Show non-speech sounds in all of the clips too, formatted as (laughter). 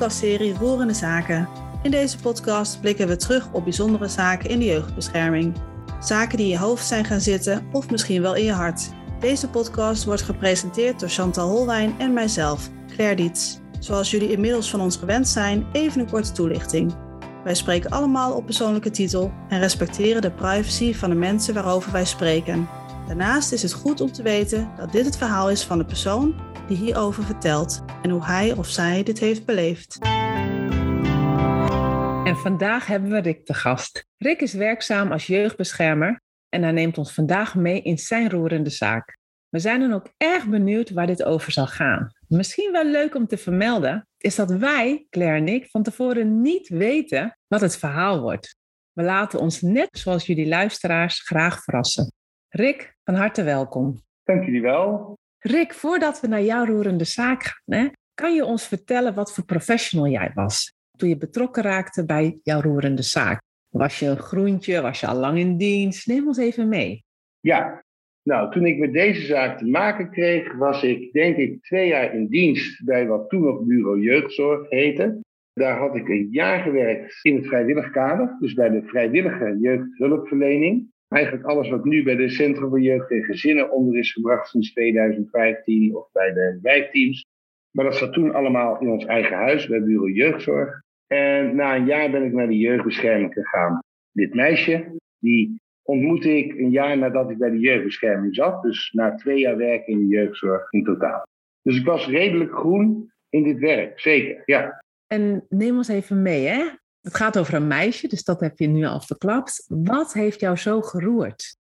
podcastserie Roerende Zaken. In deze podcast blikken we terug op bijzondere zaken in de jeugdbescherming. Zaken die in je hoofd zijn gaan zitten of misschien wel in je hart. Deze podcast wordt gepresenteerd door Chantal Holwijn en mijzelf, Claire Diets. Zoals jullie inmiddels van ons gewend zijn, even een korte toelichting. Wij spreken allemaal op persoonlijke titel en respecteren de privacy van de mensen waarover wij spreken. Daarnaast is het goed om te weten dat dit het verhaal is van de persoon die hierover vertelt en hoe hij of zij dit heeft beleefd. En vandaag hebben we Rick te gast. Rick is werkzaam als jeugdbeschermer en hij neemt ons vandaag mee in zijn roerende zaak. We zijn dan ook erg benieuwd waar dit over zal gaan. Misschien wel leuk om te vermelden is dat wij, Claire en ik, van tevoren niet weten wat het verhaal wordt. We laten ons net zoals jullie luisteraars graag verrassen. Rick, van harte welkom. Dank jullie wel. Rick, voordat we naar jouw roerende zaak gaan, hè, kan je ons vertellen wat voor professional jij was toen je betrokken raakte bij jouw roerende zaak? Was je een groentje? Was je al lang in dienst? Neem ons even mee. Ja, nou, toen ik met deze zaak te maken kreeg, was ik denk ik twee jaar in dienst bij wat toen nog Bureau Jeugdzorg heette. Daar had ik een jaar gewerkt in het vrijwillig kader, dus bij de vrijwillige jeugdhulpverlening. Eigenlijk alles wat nu bij de Centrum voor Jeugd en Gezinnen onder is gebracht sinds 2015 of bij de wijkteams. Maar dat zat toen allemaal in ons eigen huis bij Bureau Jeugdzorg. En na een jaar ben ik naar de jeugdbescherming gegaan. Dit meisje, die ontmoette ik een jaar nadat ik bij de jeugdbescherming zat. Dus na twee jaar werken in de jeugdzorg in totaal. Dus ik was redelijk groen in dit werk, zeker, ja. En neem ons even mee, hè? Het gaat over een meisje, dus dat heb je nu al verklapt. Wat heeft jou zo geroerd?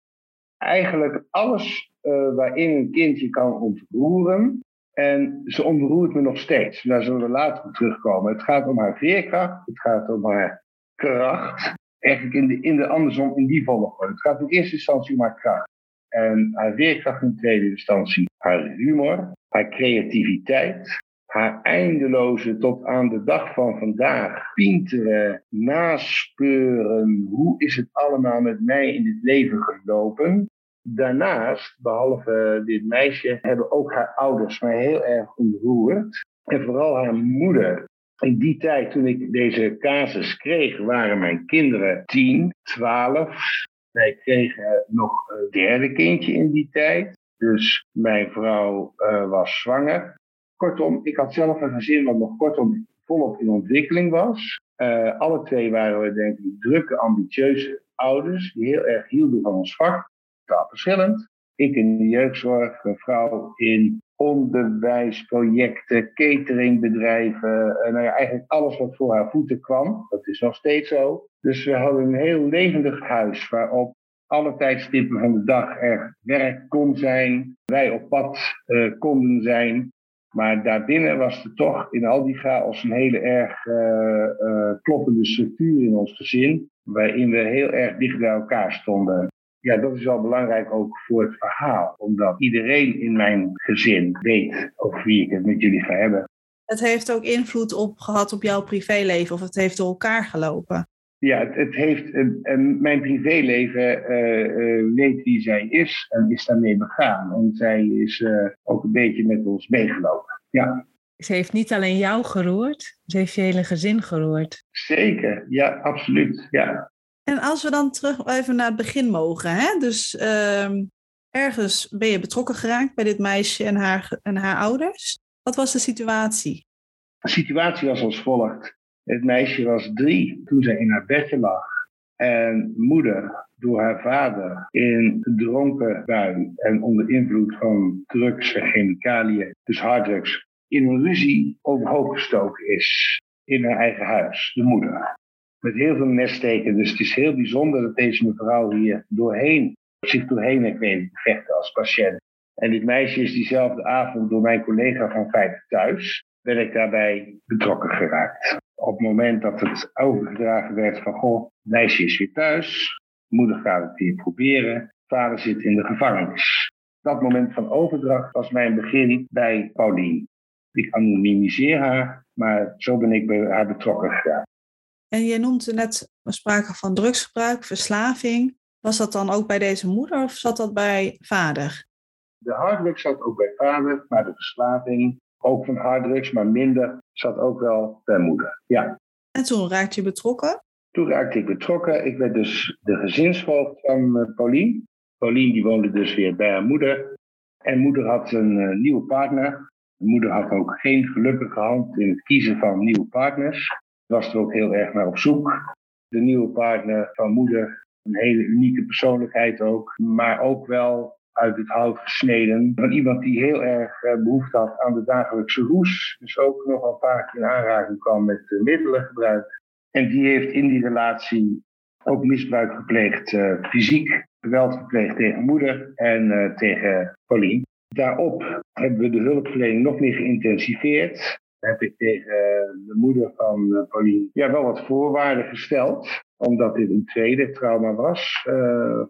Eigenlijk alles uh, waarin een kindje kan ontroeren. En ze ontroert me nog steeds. Daar zullen we later op terugkomen. Het gaat om haar veerkracht, het gaat om haar kracht. Eigenlijk in de, in de andersom, in die volgorde. Het gaat in eerste instantie om haar kracht. En haar veerkracht in tweede instantie. Haar humor, haar creativiteit, haar eindeloze tot aan de dag van vandaag pienteren, naspeuren. Hoe is het allemaal met mij in dit leven gelopen? Daarnaast, behalve dit meisje, hebben ook haar ouders mij heel erg ontroerd. En vooral haar moeder. In die tijd, toen ik deze casus kreeg, waren mijn kinderen 10, 12. Wij kregen nog een derde kindje in die tijd. Dus mijn vrouw uh, was zwanger. Kortom, ik had zelf een gezin wat nog kortom volop in ontwikkeling was. Uh, alle twee waren we denk ik drukke, ambitieuze ouders die heel erg hielden van ons vak. Totaal verschillend. Ik in de jeugdzorg, een vrouw in onderwijsprojecten, cateringbedrijven. Uh, nou ja, eigenlijk alles wat voor haar voeten kwam. Dat is nog steeds zo. Dus we hadden een heel levendig huis waarop alle tijdstippen van de dag er werk kon zijn. Wij op pad uh, konden zijn. Maar daarbinnen was er toch in al die chaos een hele erg uh, uh, kloppende structuur in ons gezin. Waarin we heel erg dicht bij elkaar stonden. Ja, dat is wel belangrijk ook voor het verhaal. Omdat iedereen in mijn gezin weet over wie ik het met jullie ga hebben. Het heeft ook invloed op gehad op jouw privéleven of het heeft door elkaar gelopen? Ja, het, het heeft een, mijn privéleven uh, weet wie zij is en is daarmee begaan. En zij is uh, ook een beetje met ons meegelopen. Ja. Ze heeft niet alleen jou geroerd, ze heeft je hele gezin geroerd. Zeker, ja, absoluut. Ja. En als we dan terug even naar het begin mogen, hè? dus uh, ergens ben je betrokken geraakt bij dit meisje en haar, en haar ouders. Wat was de situatie? De situatie was als volgt. Het meisje was drie toen ze in haar bedje lag. En moeder door haar vader in dronken bui en onder invloed van drugs en chemicaliën, dus harddrugs, in een ruzie overhoop gestoken is in haar eigen huis, de moeder. Met heel veel neststeken. Dus het is heel bijzonder dat deze mevrouw hier doorheen, zich doorheen heeft weten vechten als patiënt. En dit meisje is diezelfde avond door mijn collega van Veilig Thuis, ben ik daarbij betrokken geraakt op het moment dat het overgedragen werd van, goh, meisje is weer thuis, moeder gaat het weer proberen, vader zit in de gevangenis. Dat moment van overdracht was mijn begin bij Paulien. Ik anonimiseer haar, maar zo ben ik bij haar betrokken geraakt. En je noemde net sprake van drugsgebruik, verslaving. Was dat dan ook bij deze moeder of zat dat bij vader? De harddruk zat ook bij vader, maar de verslaving ook van harddrugs, maar minder zat ook wel bij moeder. Ja. En toen raakte je betrokken? Toen raakte ik betrokken. Ik werd dus de gezinsvoogd van uh, Paulien. Paulien die woonde dus weer bij haar moeder. En moeder had een uh, nieuwe partner. De moeder had ook geen gelukkige hand in het kiezen van nieuwe partners. Was er ook heel erg naar op zoek. De nieuwe partner van moeder, een hele unieke persoonlijkheid ook. Maar ook wel uit het hout gesneden. Van iemand die heel erg uh, behoefte had aan de dagelijkse roes. Dus ook nog een paar keer in aanraking kwam met uh, middelengebruik. En die heeft in die relatie ook misbruik gepleegd, uh, fysiek geweld gepleegd tegen moeder en tegen Pauline. Daarop hebben we de hulpverlening nog meer geïntensiveerd. Heb ik tegen de moeder van Pauline ja, wel wat voorwaarden gesteld omdat dit een tweede trauma was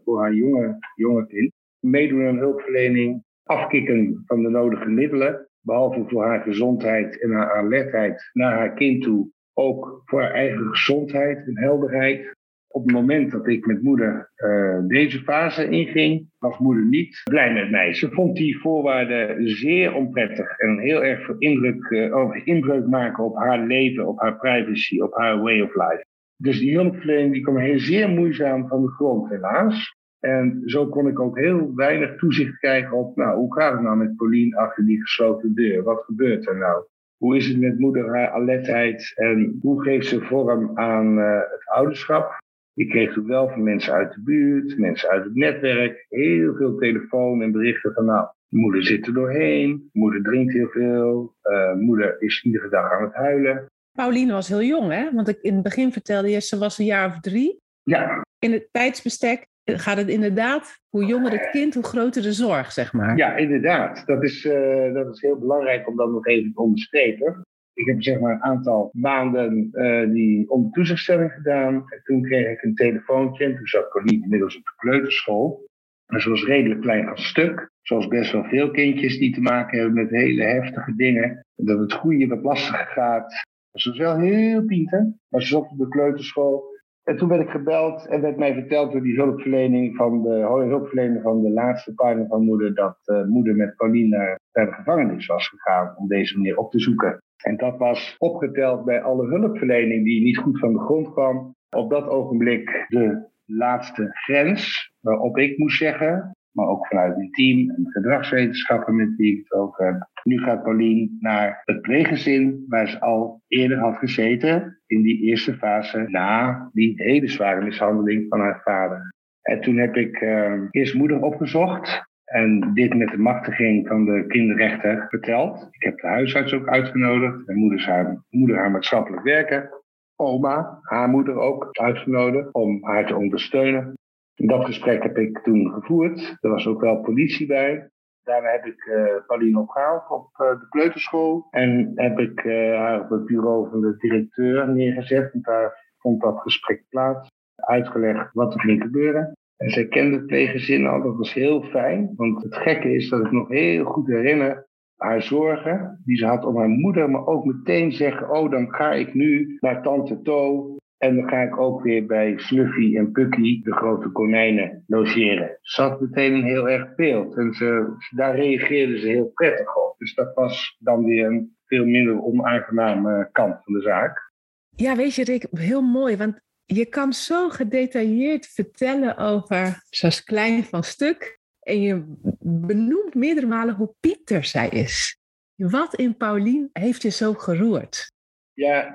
voor haar jonge, jonge kind meedoen aan hulpverlening, afkicken van de nodige middelen, behalve voor haar gezondheid en haar alertheid naar haar kind toe, ook voor haar eigen gezondheid en helderheid. Op het moment dat ik met moeder uh, deze fase inging, was moeder niet blij met mij. Ze vond die voorwaarden zeer onprettig en heel erg veel indruk, uh, inbreuk maken op haar leven, op haar privacy, op haar way of life. Dus die hulpverlening die kwam heel zeer moeizaam van de grond, helaas. En zo kon ik ook heel weinig toezicht krijgen op, nou, hoe gaat het nou met Pauline achter die gesloten deur? Wat gebeurt er nou? Hoe is het met moeder haar alertheid en hoe geeft ze vorm aan uh, het ouderschap? Ik kreeg toen wel van mensen uit de buurt, mensen uit het netwerk, heel veel telefoon en berichten van, nou, moeder zit er doorheen, moeder drinkt heel veel, uh, moeder is iedere dag aan het huilen. Pauline was heel jong, hè? Want ik in het begin vertelde je, ze was een jaar of drie. Ja. In het tijdsbestek gaat het inderdaad, hoe jonger het kind, hoe groter de zorg, zeg maar. Ja, inderdaad. Dat is, uh, dat is heel belangrijk om dat nog even te onderstrepen. Ik heb zeg maar een aantal maanden uh, die onder gedaan. En toen kreeg ik een telefoontje. En toen zat Corine inmiddels op de kleuterschool. En ze was redelijk klein van stuk. Zoals best wel veel kindjes die te maken hebben met hele heftige dingen. Dat het goede wat lastiger gaat. Ze was wel heel pinter. Maar ze zat op de kleuterschool. En toen werd ik gebeld en werd mij verteld door die hulpverlening van de, hulpverlening van de laatste partner van moeder dat uh, moeder met Pauline naar, de gevangenis was gegaan om deze meneer op te zoeken. En dat was opgeteld bij alle hulpverlening die niet goed van de grond kwam. Op dat ogenblik de laatste grens waarop ik moest zeggen, maar ook vanuit mijn team en gedragswetenschappen met wie ik het ook heb. Nu gaat Pauline naar het pleeggezin waar ze al eerder had gezeten in die eerste fase na die hele zware mishandeling van haar vader. En toen heb ik uh, eerst moeder opgezocht en dit met de machtiging van de kinderrechter verteld. Ik heb de huisarts ook uitgenodigd en moeder haar, moeder haar maatschappelijk werken. Oma, haar moeder ook uitgenodigd om haar te ondersteunen. Dat gesprek heb ik toen gevoerd. Er was ook wel politie bij. Daarna heb ik uh, Pauline opgehaald op uh, de kleuterschool. En heb ik uh, haar op het bureau van de directeur neergezet. En daar vond dat gesprek plaats. Uitgelegd wat er ging gebeuren. En zij kende het pleeggezin al. Dat was heel fijn. Want het gekke is dat ik nog heel goed herinner haar zorgen die ze had om haar moeder. Maar ook meteen zeggen, oh dan ga ik nu naar tante To en dan ga ik ook weer bij Snuffy en Pucky, de grote konijnen, logeren. Had meteen een heel erg beeld en ze, daar reageerden ze heel prettig op. Dus dat was dan weer een veel minder onaangename kant van de zaak. Ja, weet je Rick, heel mooi, want je kan zo gedetailleerd vertellen over zoals klein van stuk. En je benoemt meerdere malen hoe Pieter zij is. Wat in Paulien heeft je zo geroerd? Ja,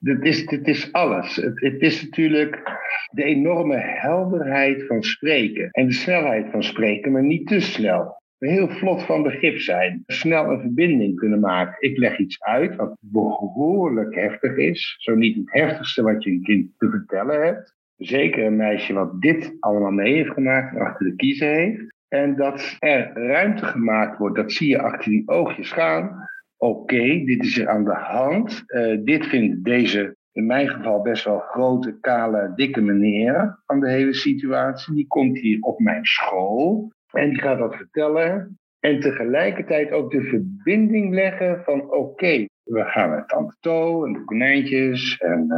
het, is, alles. Het, het, is natuurlijk de enorme helderheid van spreken en de snelheid van spreken, maar niet te snel. Heel vlot van begrip zijn, snel een verbinding kunnen maken. Ik leg iets uit wat behoorlijk heftig is, zo niet het heftigste wat je een kind te vertellen hebt. Zeker een meisje wat dit allemaal mee heeft gemaakt en achter de kiezer heeft. En dat er ruimte gemaakt wordt, dat zie je achter die oogjes gaan oké, dit is er aan de hand. Uh, dit vindt deze, in mijn geval best wel grote, kale, dikke meneer van de hele situatie. Die komt hier op mijn school en die gaat dat vertellen. En tegelijkertijd ook de verbinding leggen van oké, we gaan met Tante To en de konijntjes en uh,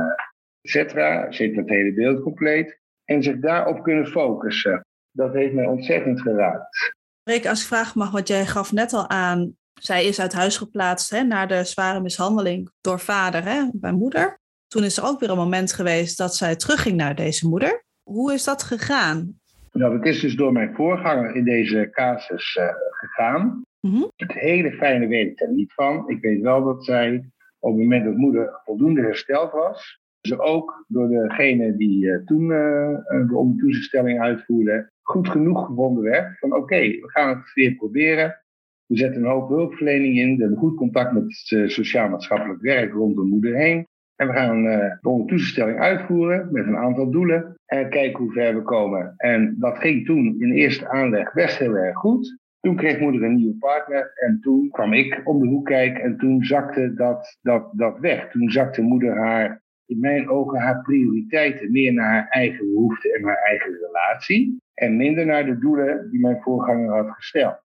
et cetera. Zit het hele beeld compleet. En zich daarop kunnen focussen. Dat heeft mij ontzettend geraakt. Rick, als ik vraag mag, wat jij gaf net al aan Zij is uit huis geplaatst hè, na de zware mishandeling door vader hè, bij moeder. Toen is er ook weer een moment geweest dat zij terugging naar deze moeder. Hoe is dat gegaan? Nou, het is dus door mijn voorganger in deze casus uh, gegaan. Mhm. Het hele fijne weet ik er niet van. Ik weet wel dat zij op het moment dat moeder voldoende hersteld was, ze ook door degene die uh, toen uh, de ondertoezichtstelling uitvoerde, goed genoeg gevonden werd. Van oké, we gaan het weer proberen. We zetten een hoop hulpverlening in. We hebben goed contact met het sociaal-maatschappelijk werk rondom moeder heen. En we gaan uh, de ondertoezichtstelling uitvoeren met een aantal doelen. En kijken hoe ver we komen. En dat ging toen in eerste aanleg best heel erg goed. Toen kreeg moeder een nieuwe partner en toen kwam ik om de hoek kijken en toen zakte dat, dat, dat weg. Toen zakte moeder haar, in mijn ogen, haar prioriteiten meer naar haar eigen behoeften en haar eigen relatie. En minder naar de doelen die mijn voorganger had gesteld.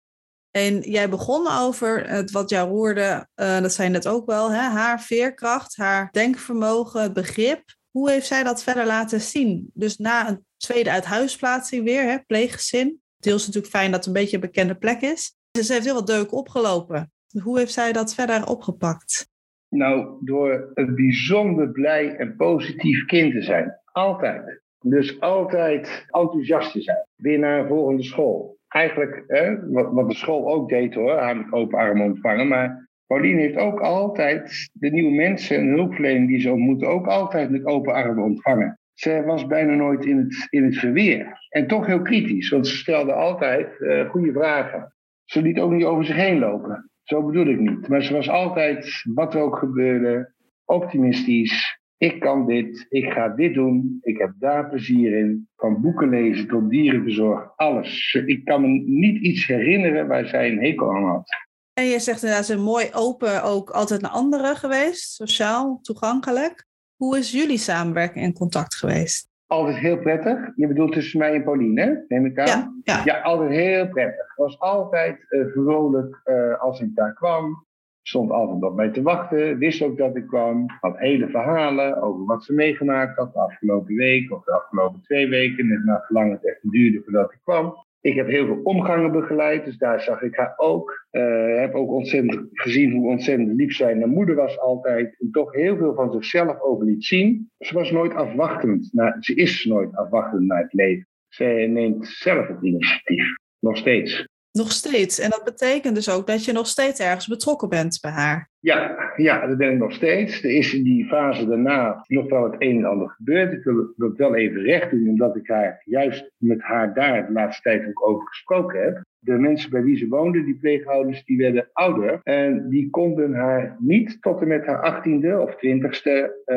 En jij begon over het wat jou roerde, uh, dat zei net ook wel, hè? haar veerkracht, haar denkvermogen, het begrip. Hoe heeft zij dat verder laten zien? Dus na een tweede uithuisplaatsing weer, hè, pleeggezin. Deels natuurlijk fijn dat het een beetje een bekende plek is. Dus ze heeft heel wat deuk opgelopen. Hoe heeft zij dat verder opgepakt? Nou, door een bijzonder blij en positief kind te zijn. Altijd. Dus altijd enthousiast te zijn. Weer naar een volgende school eigenlijk, hè, wat, wat, de school ook deed hoor, haar met open armen ontvangen. Maar Pauline heeft ook altijd de nieuwe mensen en hulpverlening die ze ontmoet, ook altijd met open armen ontvangen. Ze was bijna nooit in het, in het verweer. En toch heel kritisch, want ze stelde altijd uh, goede vragen. Ze liet ook niet over zich heen lopen. Zo bedoel ik niet. Maar ze was altijd, wat er ook gebeurde, optimistisch, ik kan dit, ik ga dit doen, ik heb daar plezier in. Van boeken lezen tot dierenverzorg, alles. Ik kan me niet iets herinneren waar zij een hekel aan had. En je zegt inderdaad, ze mooi open ook altijd naar anderen geweest, sociaal, toegankelijk. Hoe is jullie samenwerking en contact geweest? Altijd heel prettig. Je bedoelt tussen mij en Pauline, neem ik aan? Ja, ja. ja altijd heel prettig. Het was altijd uh, vrolijk uh, als ik daar kwam stond altijd op mij te wachten, wist ook dat ik kwam, had hele verhalen over wat ze meegemaakt had de afgelopen week of de afgelopen twee weken, net na lang het echt duurde voordat ik kwam. Ik heb heel veel omgangen begeleid, dus daar zag ik haar ook. Uh, heb ook ontzettend gezien hoe ontzettend lief zij naar moeder was altijd. En toch heel veel van zichzelf over liet zien. Ze was nooit afwachtend. Naar, ze is nooit afwachtend naar het leven. Zij neemt zelf het initiatief. Nog steeds. Nog steeds. En dat betekent dus ook dat je nog steeds ergens betrokken bent bij haar. Ja, ja dat ben ik nog steeds. Er is in die fase daarna nog wel het een en ander gebeurd. Ik wil dat wel even recht doen, omdat ik haar juist met haar daar de laatste tijd ook over gesproken heb. De mensen bij wie ze woonde, die pleeghouders, die werden ouder. En die konden haar niet tot en met haar achttiende of twintigste uh,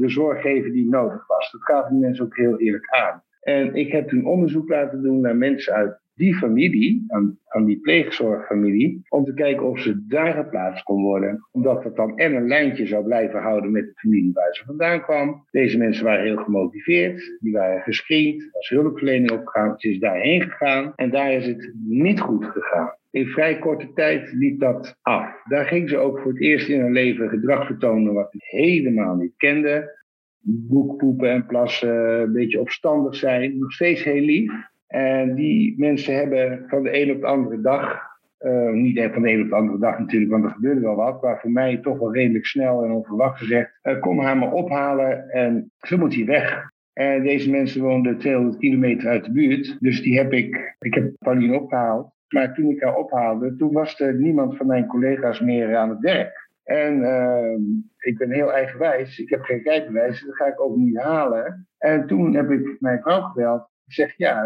de zorg geven die nodig was. Dat gaven die mensen ook heel eerlijk aan. En ik heb toen onderzoek laten doen naar mensen uit die familie, aan, aan die pleegzorgfamilie, om te kijken of ze daar geplaatst kon worden. Omdat het dan en een lijntje zou blijven houden met de familie waar ze vandaan kwam. Deze mensen waren heel gemotiveerd, die waren gescreend, als hulpverlening opgegaan. Ze is daarheen gegaan en daar is het niet goed gegaan. In vrij korte tijd liep dat af. Daar ging ze ook voor het eerst in haar leven gedrag vertonen wat ze helemaal niet kende. Boekpoepen en plassen, een beetje opstandig zijn. Nog steeds heel lief. En die mensen hebben van de een op de andere dag, uh, niet van de een op de andere dag natuurlijk, want er gebeurde wel wat, maar voor mij toch wel redelijk snel en onverwacht gezegd, uh, kom haar maar ophalen en ze moet hier weg. En deze mensen woonden 200 kilometer uit de buurt, dus die heb ik, ik heb Pauline opgehaald. Maar toen ik haar ophaalde, toen was er niemand van mijn collega's meer aan het werk. En uh, ik ben heel eigenwijs, ik heb geen rijbewijs, dat ga ik ook niet halen. En toen heb ik mijn vrouw gebeld ik zeg, ja,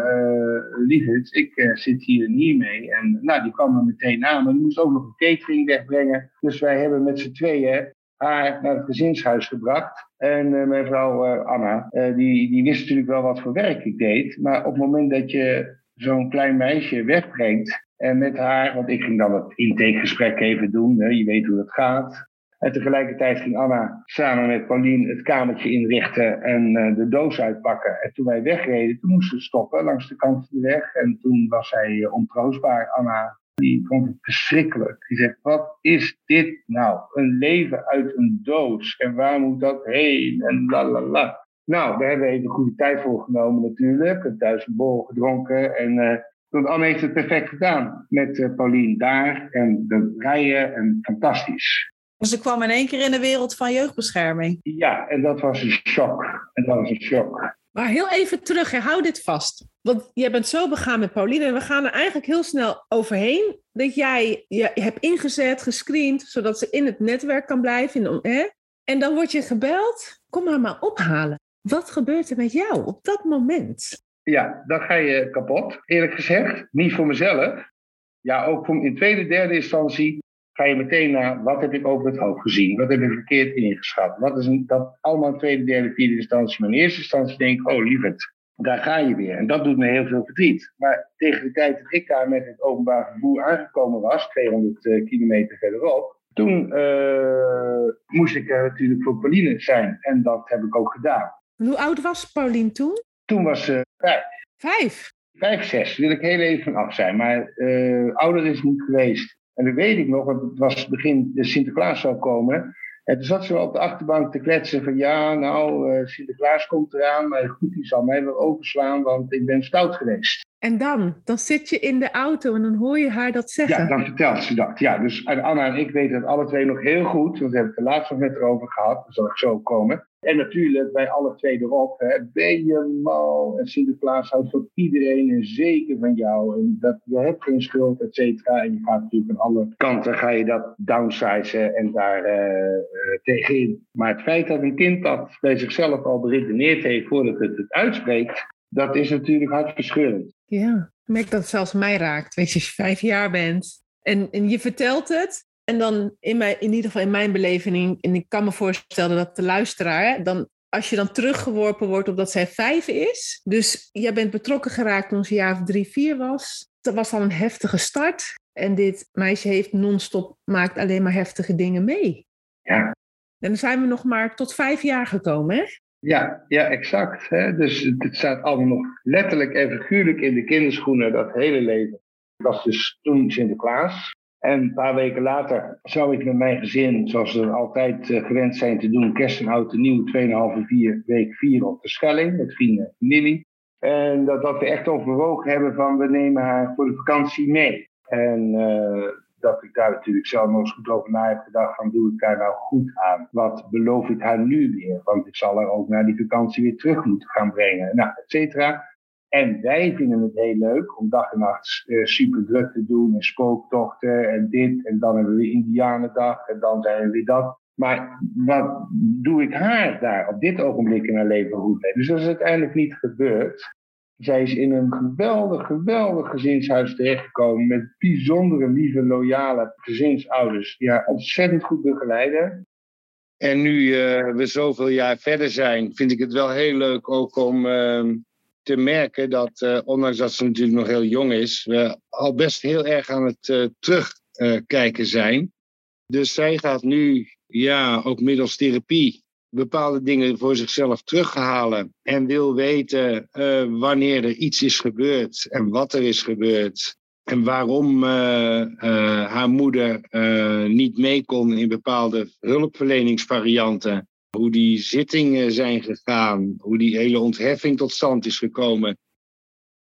uh, ik uh, zit hier en hier mee. En nou, die kwam er meteen aan, maar die moest ook nog een catering wegbrengen. Dus wij hebben met z'n tweeën haar naar het gezinshuis gebracht. En uh, mijn vrouw Anna, die, die wist natuurlijk wel wat voor werk ik deed. Maar op het moment dat je zo'n klein meisje wegbrengt en met haar, want ik ging dan het intakegesprek even doen, hè, je weet hoe dat gaat. En tegelijkertijd ging Anna samen met Pauline het kamertje inrichten en uh, de doos uitpakken. En toen wij wegreden, toen moesten we stoppen langs de kant van de weg. En toen was zij uh, ontroostbaar. Anna, die vond het verschrikkelijk. Die zegt, wat is dit nou? Een leven uit een doos. En waar moet dat heen? En la la la. Nou, daar hebben we even goede tijd voor genomen natuurlijk. Een bol gedronken en... Uh, Want Anne heeft het perfect gedaan met Paulien daar en de rijen en fantastisch. Dus ze kwam in één keer in de wereld van jeugdbescherming. Ja, en dat was een shock. En dat was een shock. Maar heel even terug, hè. hou dit vast. Want jij bent zo begaan met Pauline en we gaan er eigenlijk heel snel overheen. Dat jij je hebt ingezet, gescreend, zodat ze in het netwerk kan blijven. In, hè? En dan word je gebeld, kom haar maar ophalen. Wat gebeurt er met jou op dat moment? Ja, dan ga je kapot, eerlijk gezegd. Niet voor mezelf. Ja, ook in tweede, derde instantie ga je meteen naar wat heb ik over het hoofd gezien? Wat heb ik verkeerd ingeschat? Wat is een, dat allemaal in tweede, derde, vierde instantie. Maar in eerste instantie denk ik, oh lieverd, daar ga je weer. En dat doet me heel veel verdriet. Maar tegen de tijd dat ik daar met het openbaar vervoer aangekomen was, 200 uh, eh, kilometer verderop, toen uh, moest ik er natuurlijk voor Pauline zijn. En dat heb ik ook gedaan. Hoe oud was Pauline toen? Toen was ze vijf. Vijf? Vijf, zes, wil ik heel even af zijn. Maar uh, ouder is niet geweest. En dat weet ik nog, want het was begin Sinterklaas zou komen. En toen zat ze op de achterbank te kletsen van ja, nou, uh, Sinterklaas komt eraan, maar goed, die zal mij wel overslaan, want ik ben stout geweest. En dan? Dan zit je in de auto en dan hoor je haar dat zeggen. Ja, dan vertelt ze dat. Ja, dus Anna en ik weten het alle twee nog heel goed, want we hebben het laatst nog net erover gehad, dat zal ik zo komen. En natuurlijk bij alle twee erop, hè, ben je mal. En Sinterklaas houdt van iedereen en zeker van jou. En dat, je hebt geen schuld, et cetera. En je gaat natuurlijk aan alle kanten ga je dat downsizen en daar uh, tegenin. Maar het feit dat een kind dat bij zichzelf al beredeneerd heeft voordat het het uitspreekt, dat is natuurlijk hartverscheurend. Ja, ik merk dat het zelfs mij raakt. Weet je, als je vijf jaar bent en, en je vertelt het en dan in, mijn, in ieder geval in mijn beleving, en ik kan me voorstellen dat de luisteraar, dan, als je dan teruggeworpen wordt op dat zij vijf is, dus jij bent betrokken geraakt toen ze jaar of drie, vier was, dat was al een heftige start. En dit meisje heeft non-stop, maakt alleen maar heftige dingen mee. Ja. En dan zijn we nog maar tot vijf jaar gekomen, hè? Ja, ja exact. Hè? Dus het staat allemaal nog letterlijk en figuurlijk in de kinderschoenen dat hele leven. Ik was dus toen Sinterklaas. En een paar weken later zou ik met mijn gezin, zoals we altijd eh, gewend zijn te doen, kerst en oud nieuw, 2,5 vier, week vieren op de Schelling met vrienden en. En dat, dat we echt overwogen hebben van we nemen haar voor de vakantie mee. En uh, dat ik daar natuurlijk zelf nog eens goed over na heb gedacht van doe ik daar nou goed aan? Wat beloof ik haar nu weer? Want ik zal haar ook naar die vakantie weer terug moeten gaan brengen. Nou, et cetera. En wij vinden het heel leuk om dag en nacht uh, super druk te doen en spooktochten en dit. En dan hebben we weer Indianendag en dan zijn we weer dat. Maar wat doe ik haar daar op dit ogenblik in haar leven goed mee? Dus dat is uiteindelijk niet gebeurd. Zij is in een geweldig, geweldig gezinshuis terechtgekomen met bijzondere, lieve, loyale gezinsouders die haar ontzettend goed begeleiden. En nu uh, we zoveel jaar verder zijn, vind ik het wel heel leuk ook om uh, te merken dat, uh, ondanks dat ze natuurlijk nog heel jong is, we al best heel erg aan het uh, terugkijken zijn. Dus zij gaat nu, ja, ook middels therapie, bepaalde dingen voor zichzelf terughalen. En wil weten uh, wanneer er iets is gebeurd en wat er is gebeurd. En waarom haar moeder niet mee kon in bepaalde hulpverleningsvarianten hoe die zittingen zijn gegaan, hoe die hele ontheffing tot stand is gekomen.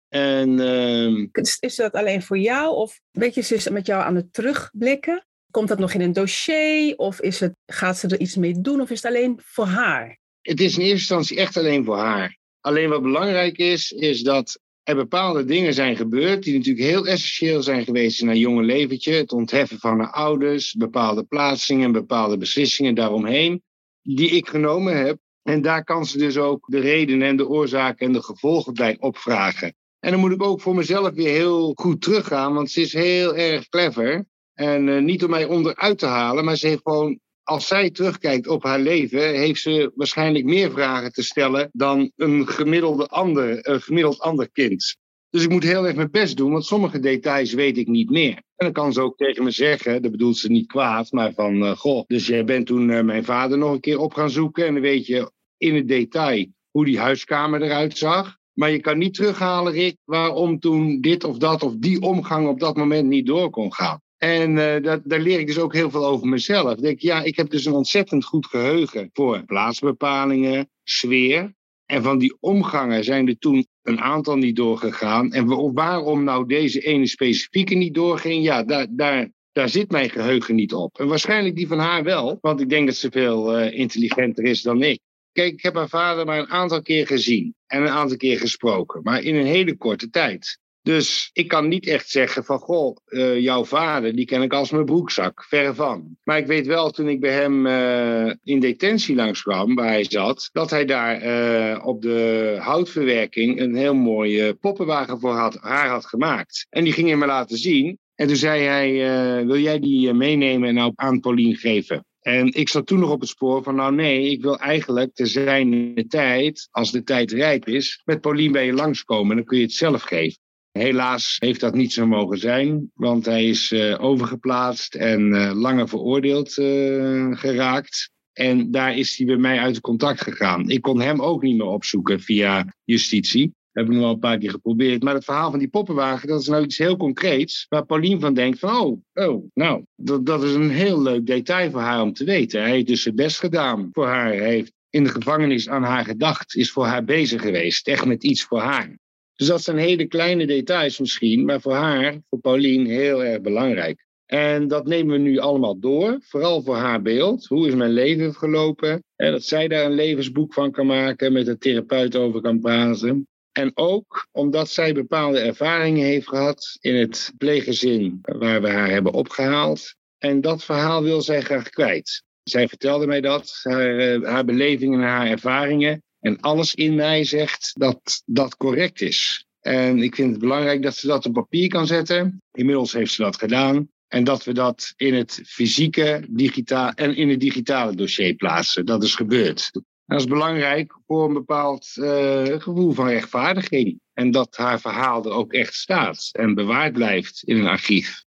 En, uh... is, dat alleen voor jou of weet je, ze is met jou aan het terugblikken? Komt dat nog in een dossier of is het, gaat ze er iets mee doen of is het alleen voor haar? Het is in eerste instantie echt alleen voor haar. Alleen wat belangrijk is, is dat er bepaalde dingen zijn gebeurd die natuurlijk heel essentieel zijn geweest in haar jonge leventje. Het ontheffen van haar ouders, bepaalde plaatsingen, bepaalde beslissingen daaromheen die ik genomen heb. En daar kan ze dus ook de redenen en de oorzaken en de gevolgen bij opvragen. En dan moet ik ook voor mezelf weer heel goed teruggaan, want ze is heel erg clever. En uh, niet om mij onderuit te halen, maar ze heeft gewoon, als zij terugkijkt op haar leven, heeft ze waarschijnlijk meer vragen te stellen dan een, gemiddelde ander, een gemiddeld ander kind. Dus ik moet heel erg mijn best doen, want sommige details weet ik niet meer. En dan kan ze ook tegen me zeggen, dat bedoelt ze niet kwaad, maar van, uh, goh, dus jij bent toen uh, mijn vader nog een keer op gaan zoeken en dan weet je in het detail hoe die huiskamer eruit zag. Maar je kan niet terughalen, Rick, waarom toen dit of dat of die omgang op dat moment niet door kon gaan. En uh, dat, daar leer ik dus ook heel veel over mezelf. Ik denk, ja, ik heb dus een ontzettend goed geheugen voor plaatsbepalingen, sfeer. En van die omgangen zijn er toen een aantal niet doorgegaan. En waarom nou deze ene specifieke niet doorging, ja, daar, daar, daar zit mijn geheugen niet op. En waarschijnlijk die van haar wel, want ik denk dat ze veel uh, intelligenter is dan ik. Kijk, ik heb haar vader maar een aantal keer gezien en een aantal keer gesproken, maar in een hele korte tijd. Dus ik kan niet echt zeggen van, goh, uh, jouw vader, die ken ik als mijn broekzak. Verre van. Maar ik weet wel, toen ik bij hem uh, in detentie langskwam, waar hij zat, dat hij daar uh, op de houtverwerking een heel mooie poppenwagen voor had, haar had gemaakt. En die ging hij me laten zien. En toen zei hij, wil jij die meenemen en nou aan Paulien geven? En ik zat toen nog op het spoor van, nou nee, ik wil eigenlijk te zijn tijd, als de tijd rijp is, met Paulien bij je langskomen. En dan kun je het zelf geven. Helaas heeft dat niet zo mogen zijn, want hij is uh, overgeplaatst en uh, langer veroordeeld uh, geraakt. En daar is hij bij mij uit contact gegaan. Ik kon hem ook niet meer opzoeken via justitie. Dat heb ik nog wel een paar keer geprobeerd. Maar het verhaal van die poppenwagen, dat is nou iets heel concreets. Waar Paulien van denkt van, oh, oh nou, dat, dat is een heel leuk detail voor haar om te weten. Hij heeft dus zijn best gedaan voor haar. Hij heeft in de gevangenis aan haar gedacht, is voor haar bezig geweest. Echt met iets voor haar. Dus dat zijn hele kleine details misschien, maar voor haar, voor Paulien, heel erg belangrijk. En dat nemen we nu allemaal door, vooral voor haar beeld. Hoe is mijn leven gelopen? En dat zij daar een levensboek van kan maken, met een therapeut over kan praten. En ook omdat zij bepaalde ervaringen heeft gehad in het pleeggezin waar we haar hebben opgehaald. En dat verhaal wil zij graag kwijt. Zij vertelde mij dat, haar, eh, haar belevingen en haar ervaringen. En alles in mij zegt dat dat correct is. En ik vind het belangrijk dat ze dat op papier kan zetten. Inmiddels heeft ze dat gedaan. En dat we dat in het fysieke digitaal, en in het digitale dossier plaatsen. Dat is gebeurd. Dat is belangrijk voor een bepaald uh, gevoel van rechtvaardiging. En dat haar verhaal er ook echt staat en bewaard blijft in een archief.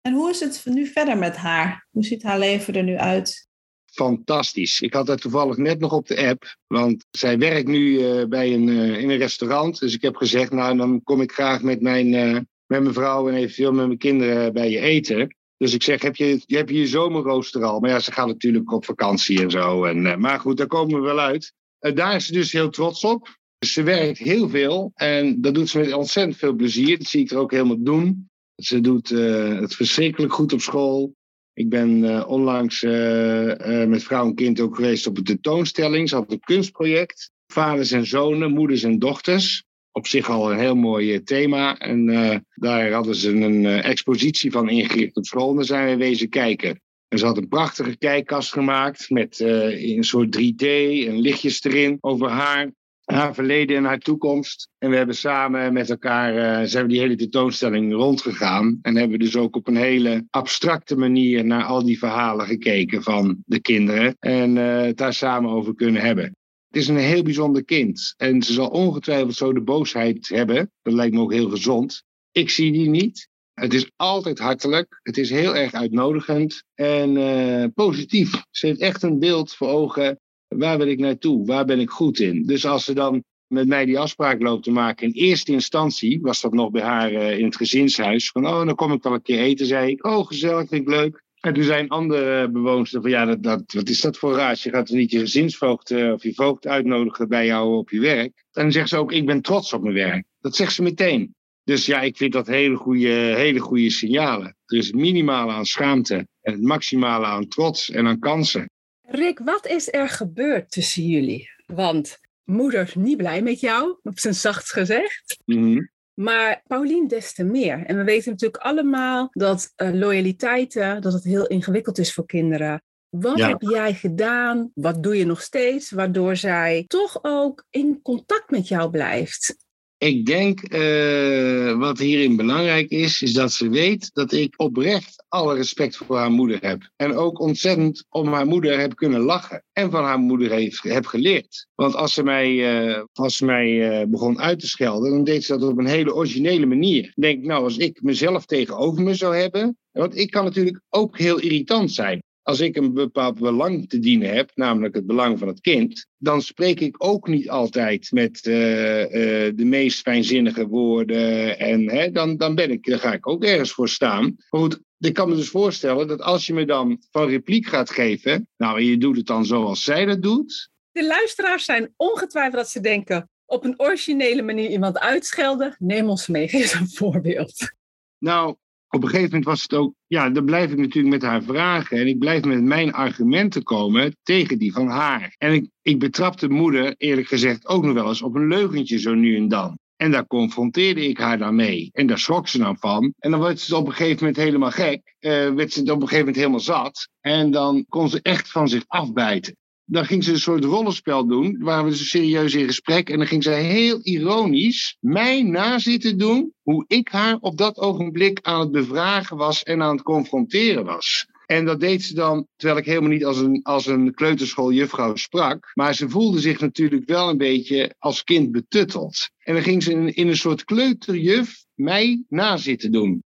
En hoe is het nu verder met haar? Hoe ziet haar leven er nu uit? Fantastisch. Ik had haar toevallig net nog op de app, want zij werkt nu uh, bij een, uh, in een restaurant. Dus ik heb gezegd, nou dan kom ik graag met mijn, uh, met mijn vrouw en eventueel met mijn kinderen bij je eten. Dus ik zeg, heb je, heb je je zomerrooster al? Maar ja, ze gaan natuurlijk op vakantie en zo. En, maar goed, daar komen we wel uit. daar is ze dus heel trots op. Ze werkt heel veel en dat doet ze met ontzettend veel plezier. Dat zie ik er ook helemaal doen. Ze doet het verschrikkelijk goed op school. Ik ben uh, onlangs uh, uh, met vrouw en kind ook geweest op een tentoonstelling. Ze had een kunstproject. Vaders en zonen, moeders en dochters. Op zich al een heel mooi thema. En daar hadden ze een expositie van ingericht op school. En daar zijn we wezen kijken. En ze had een prachtige kijkkast gemaakt met een soort 3D en lichtjes erin over haar haar verleden en haar toekomst. En we hebben samen met elkaar, uh, zijn we die hele tentoonstelling rondgegaan. En hebben dus ook op een hele abstracte manier naar al die verhalen gekeken van de kinderen. En uh, het daar samen over kunnen hebben. Het is een heel bijzonder kind. En ze zal ongetwijfeld zo de boosheid hebben. Dat lijkt me ook heel gezond. Ik zie die niet. Het is altijd hartelijk. Het is heel erg uitnodigend en uh, positief. Ze heeft echt een beeld voor ogen Waar wil ik naartoe? Waar ben ik goed in? Dus als ze dan met mij die afspraak loopt te maken. In eerste instantie was dat nog bij haar uh, in het gezinshuis. Van, oh, dan kom ik wel een keer eten, zei ik. Oh, gezellig, vind ik leuk. En toen zijn andere bewoners van, ja, dat, wat is dat voor raad? Je gaat er niet je gezinsvoogd uh, of je voogd uitnodigen bij jou op je werk. En dan zegt ze ook, ik ben trots op mijn werk. Dat zegt ze meteen. Dus ja, ik vind dat hele goede, hele goede signalen. Er is het minimale aan schaamte en het maximale aan trots en aan kansen. Rick, wat is er gebeurd tussen jullie? Want moeder is niet blij met jou, op zijn zachtst gezegd. Mm Maar Paulien des te meer. En we weten natuurlijk allemaal dat uh, loyaliteiten, dat het heel ingewikkeld is voor kinderen. Wat ja. heb jij gedaan? Wat doe je nog steeds? Waardoor zij toch ook in contact met jou blijft. Ik denk uh, wat hierin belangrijk is, is dat ze weet dat ik oprecht alle respect voor haar moeder heb. En ook ontzettend om haar moeder heb kunnen lachen. En van haar moeder heeft, heb geleerd. Want als ze mij, uh, als mij uh, begon uit te schelden, dan deed ze dat op een hele originele manier. Denk, nou, als ik mezelf tegenover me zou hebben. Want ik kan natuurlijk ook heel irritant zijn als ik een bepaald belang te dienen heb, namelijk het belang van het kind, dan spreek ik ook niet altijd met uh, uh, de meest fijnzinnige woorden. En hè, dan, dan, ben ik, dan ga ik ook ergens voor staan. Maar goed, ik kan me dus voorstellen dat als je me dan van repliek gaat geven, nou, en je doet het dan zoals zij dat doet, De luisteraars zijn ongetwijfeld dat ze denken op een originele manier iemand uitschelden. Neem ons mee, (laughs) geef een voorbeeld. Nou, op een gegeven moment was het ook, ja, dan blijf ik natuurlijk met haar vragen en ik blijf met mijn argumenten komen tegen die van haar. En ik, ik betrap de moeder, eerlijk gezegd, ook nog wel eens op een leugentje zo nu en dan. En daar confronteerde ik haar dan mee. En daar schrok ze dan van. En dan werd ze op een gegeven moment helemaal gek. Uh, werd ze op een gegeven moment helemaal zat. En dan kon ze echt van zich afbijten dan ging ze een soort rollenspel doen. Waar we serieus in gesprek. En dan ging zij heel ironisch mij nazitten doen. Hoe ik haar op dat ogenblik aan het bevragen was en aan het confronteren was. En dat deed ze dan, terwijl ik helemaal niet als een, als een kleuterschooljuffrouw sprak. Maar ze voelde zich natuurlijk wel een beetje als kind betutteld. En dan ging ze in, in een soort kleuterjuf mij nazitten doen.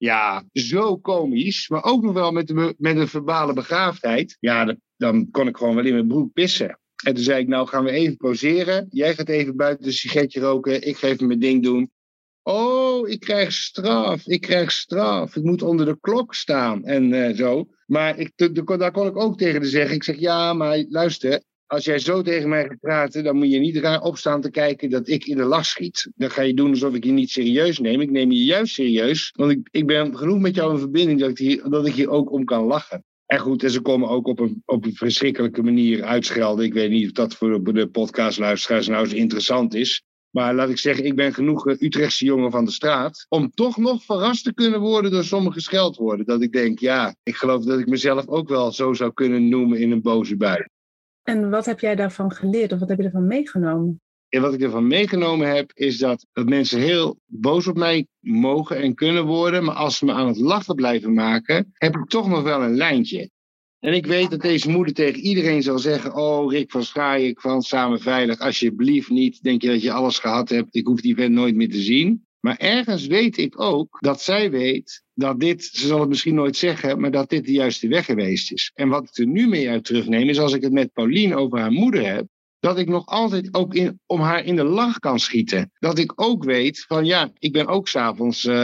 Ja, zo komisch. Maar ook nog wel met, met een verbale begaafdheid. Ja, dan kon ik gewoon wel in mijn broek pissen. En toen zei ik, nou gaan we even poseren. Jij gaat even buiten een sigaretje roken. Ik ga even mijn ding doen. Oh, ik krijg straf. Ik krijg straf. Ik moet onder de klok staan en uh, zo. Maar ik, daar kon ik ook tegen de zeggen. Ik zeg, ja, maar luister. Als jij zo tegen mij gaat praten, dan moet je niet raar opstaan te kijken dat ik in de lach schiet. Dan ga je doen alsof ik je niet serieus neem. Ik neem je juist serieus. Want ik, ik ben genoeg met jou in verbinding dat ik, hier, dat ik hier ook om kan lachen. En goed, en ze komen ook op een, op een verschrikkelijke manier uitschelden. Ik weet niet of dat voor de podcastluisteraars nou zo interessant is. Maar laat ik zeggen, ik ben genoeg Utrechtse jongen van de straat. om toch nog verrast te kunnen worden door sommige scheldwoorden. Dat ik denk, ja, ik geloof dat ik mezelf ook wel zo zou kunnen noemen in een boze bui. En wat heb jij daarvan geleerd of wat heb je ervan meegenomen? En wat ik ervan meegenomen heb, is dat, dat mensen heel boos op mij mogen en kunnen worden. Maar als ze me aan het lachen blijven maken, heb ik toch nog wel een lijntje. En ik weet dat deze moeder tegen iedereen zal zeggen: Oh, Rick van Schaik van Samen Veilig, alsjeblieft niet. Denk je dat je alles gehad hebt? Ik hoef die vent nooit meer te zien. Maar ergens weet ik ook dat zij weet dat dit, ze zal het misschien nooit zeggen, maar dat dit de juiste weg geweest is. En wat ik er nu mee uit terugneem, is als ik het met Pauline over haar moeder heb, dat ik nog altijd ook in, om haar in de lach kan schieten. Dat ik ook weet van ja, ik ben ook s'avonds uh,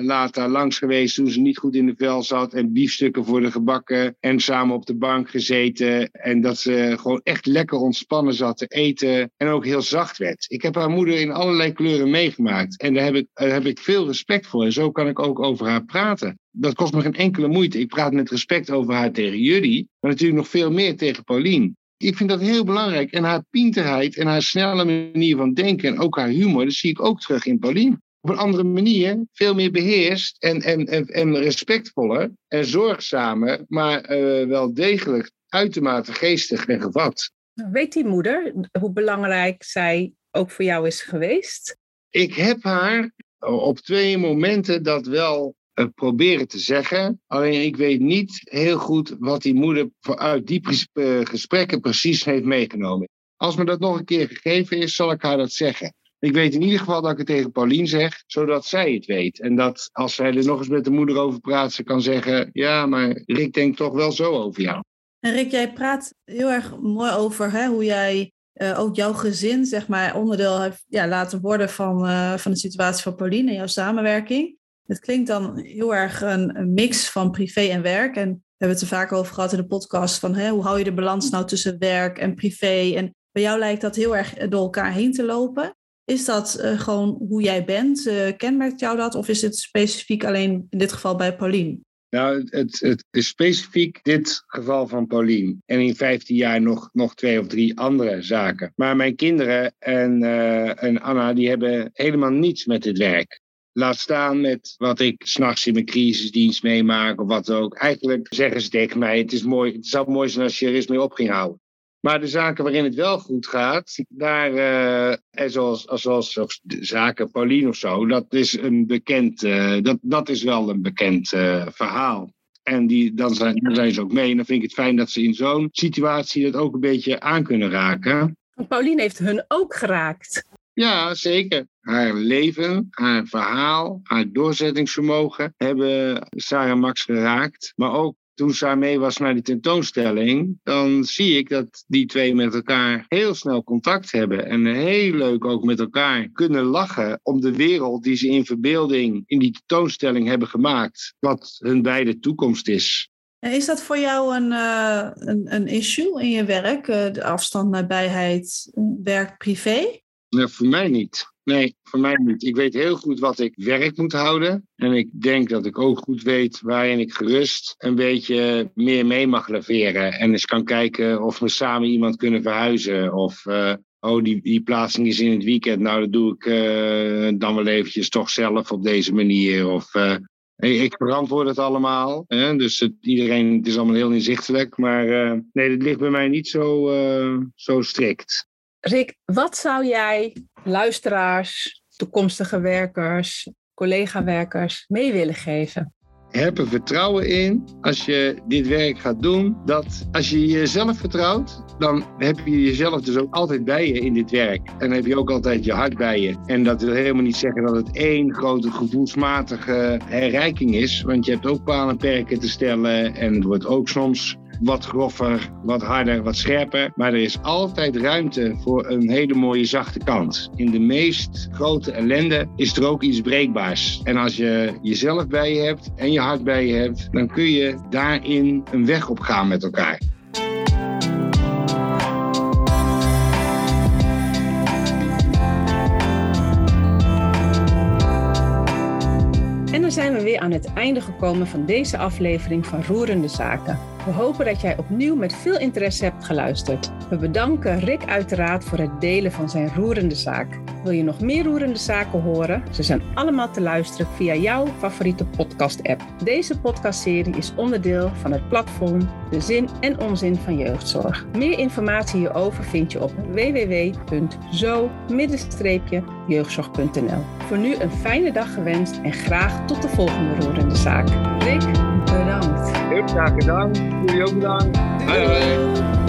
later langs geweest toen ze niet goed in de vel zat en biefstukken voor de gebakken en samen op de bank gezeten en dat ze gewoon echt lekker ontspannen zat te eten en ook heel zacht werd. Ik heb haar moeder in allerlei kleuren meegemaakt en daar heb ik, daar heb ik veel respect voor en zo kan ik ook over haar praten. Dat kost me geen enkele moeite. Ik praat met respect over haar tegen jullie, maar natuurlijk nog veel meer tegen Paulien ik vind dat heel belangrijk. En haar pinterheid en haar snelle manier van denken en ook haar humor, dat zie ik ook terug in Pauline. Op een andere manier, veel meer beheerst en, en, en, en respectvoller en zorgzamer, maar uh, wel degelijk uitermate geestig en gevat. Weet die moeder hoe belangrijk zij ook voor jou is geweest? Ik heb haar op twee momenten dat wel proberen te zeggen. Alleen ik weet niet heel goed wat die moeder uit die uh, gesprekken precies heeft meegenomen. Als me dat nog een keer gegeven is, zal ik haar dat zeggen. Ik weet in ieder geval dat ik het tegen Paulien zeg, zodat zij het weet. En dat als zij er nog eens met de moeder over praat, ze kan zeggen: Ja, maar Rick denkt toch wel zo over jou. En Rick, jij praat heel erg mooi over hè, hoe jij uh, ook jouw gezin, zeg maar, onderdeel heeft ja, laten worden van, van de situatie van Pauline en jouw samenwerking. Het klinkt dan heel erg een, mix van privé en werk. En we hebben het er vaak over gehad in de podcast van hè, hoe hou je de balans nou tussen werk en privé. En bij jou lijkt dat heel erg door elkaar heen te lopen. Is dat uh, gewoon hoe jij bent? Uh, kenmerkt jou dat? Of is het specifiek alleen in dit geval bij Pauline? Nou, het, het is specifiek dit geval van Pauline. En in 15 jaar nog, nog twee of drie andere zaken. Maar mijn kinderen en, uh, en Anna, die hebben helemaal niets met het werk. Laat staan met wat ik s'nachts in mijn crisisdienst meemaak of wat ook. Eigenlijk zeggen ze tegen mij: het, is mooi, het zou mooi zijn als je er eens mee op ging houden. Maar de zaken waarin het wel goed gaat, daar, uh, en zoals, zoals de zaken Pauline of zo, dat is een bekend, uh, dat, dat is wel een bekend uh, verhaal. En die, dan, zijn, dan zijn ze ook mee. En dan vind ik het fijn dat ze in zo'n situatie dat ook een beetje aan kunnen raken. Pauline heeft hun ook geraakt. Ja, zeker. Haar leven, haar verhaal, haar doorzettingsvermogen hebben Sarah Max geraakt. Maar ook toen Sarah mee was naar die tentoonstelling, dan zie ik dat die twee met elkaar heel snel contact hebben. En heel leuk ook met elkaar kunnen lachen om de wereld die ze in verbeelding in die tentoonstelling hebben gemaakt. Wat hun beide toekomst is. Is dat voor jou een, uh, een, een, issue in je werk, uh, de afstand, nabijheid, werk, privé? Nee, voor mij niet. Nee, voor mij niet. Ik weet heel goed wat ik werk moet houden. En ik denk dat ik ook goed weet waarin ik gerust een beetje meer mee mag leveren. En eens kan kijken of we samen iemand kunnen verhuizen. Of uh, oh, die, die plaatsing is in het weekend. Nou, dat doe ik uh, dan wel eventjes toch zelf op deze manier. Of uh, ik verantwoord het allemaal. Hè? Dus het, iedereen, het is allemaal heel inzichtelijk. Maar nee, dat ligt bij mij niet zo, zo strikt. Rick, wat zou jij luisteraars, toekomstige werkers, collega-werkers mee willen geven? Heb er vertrouwen in als je dit werk gaat doen. Dat als je jezelf vertrouwt, dan heb je jezelf dus ook altijd bij je in dit werk. En dan heb je ook altijd je hart bij je. En dat wil helemaal niet zeggen dat het één grote gevoelsmatige herrijking is. Want je hebt ook palen en perken te stellen. En het wordt ook soms wat groffer, wat harder, wat scherper. Maar er is altijd ruimte voor een hele mooie zachte kant. In de meest grote ellende is er ook iets breekbaars. En als je jezelf bij je hebt en je hart bij je hebt, dan kun je daarin een weg op gaan met elkaar. En dan zijn we weer aan het einde gekomen van deze aflevering van Roerende Zaken. We hopen dat jij opnieuw met veel interesse hebt geluisterd. We bedanken Rick uiteraard voor het delen van zijn roerende zaak. Wil je nog meer roerende zaken horen? Ze zijn allemaal te luisteren via jouw favoriete podcast-app. Deze podcastserie is onderdeel van het platform De Zin en Onzin van Jeugdzorg. Meer informatie hierover vind je op www.zo-jeugdzorg.nl. Voor nu een fijne dag gewenst en graag tot de volgende roerende zaak. Rick, bedankt. Heel graag gedaan. Jullie ook hoi.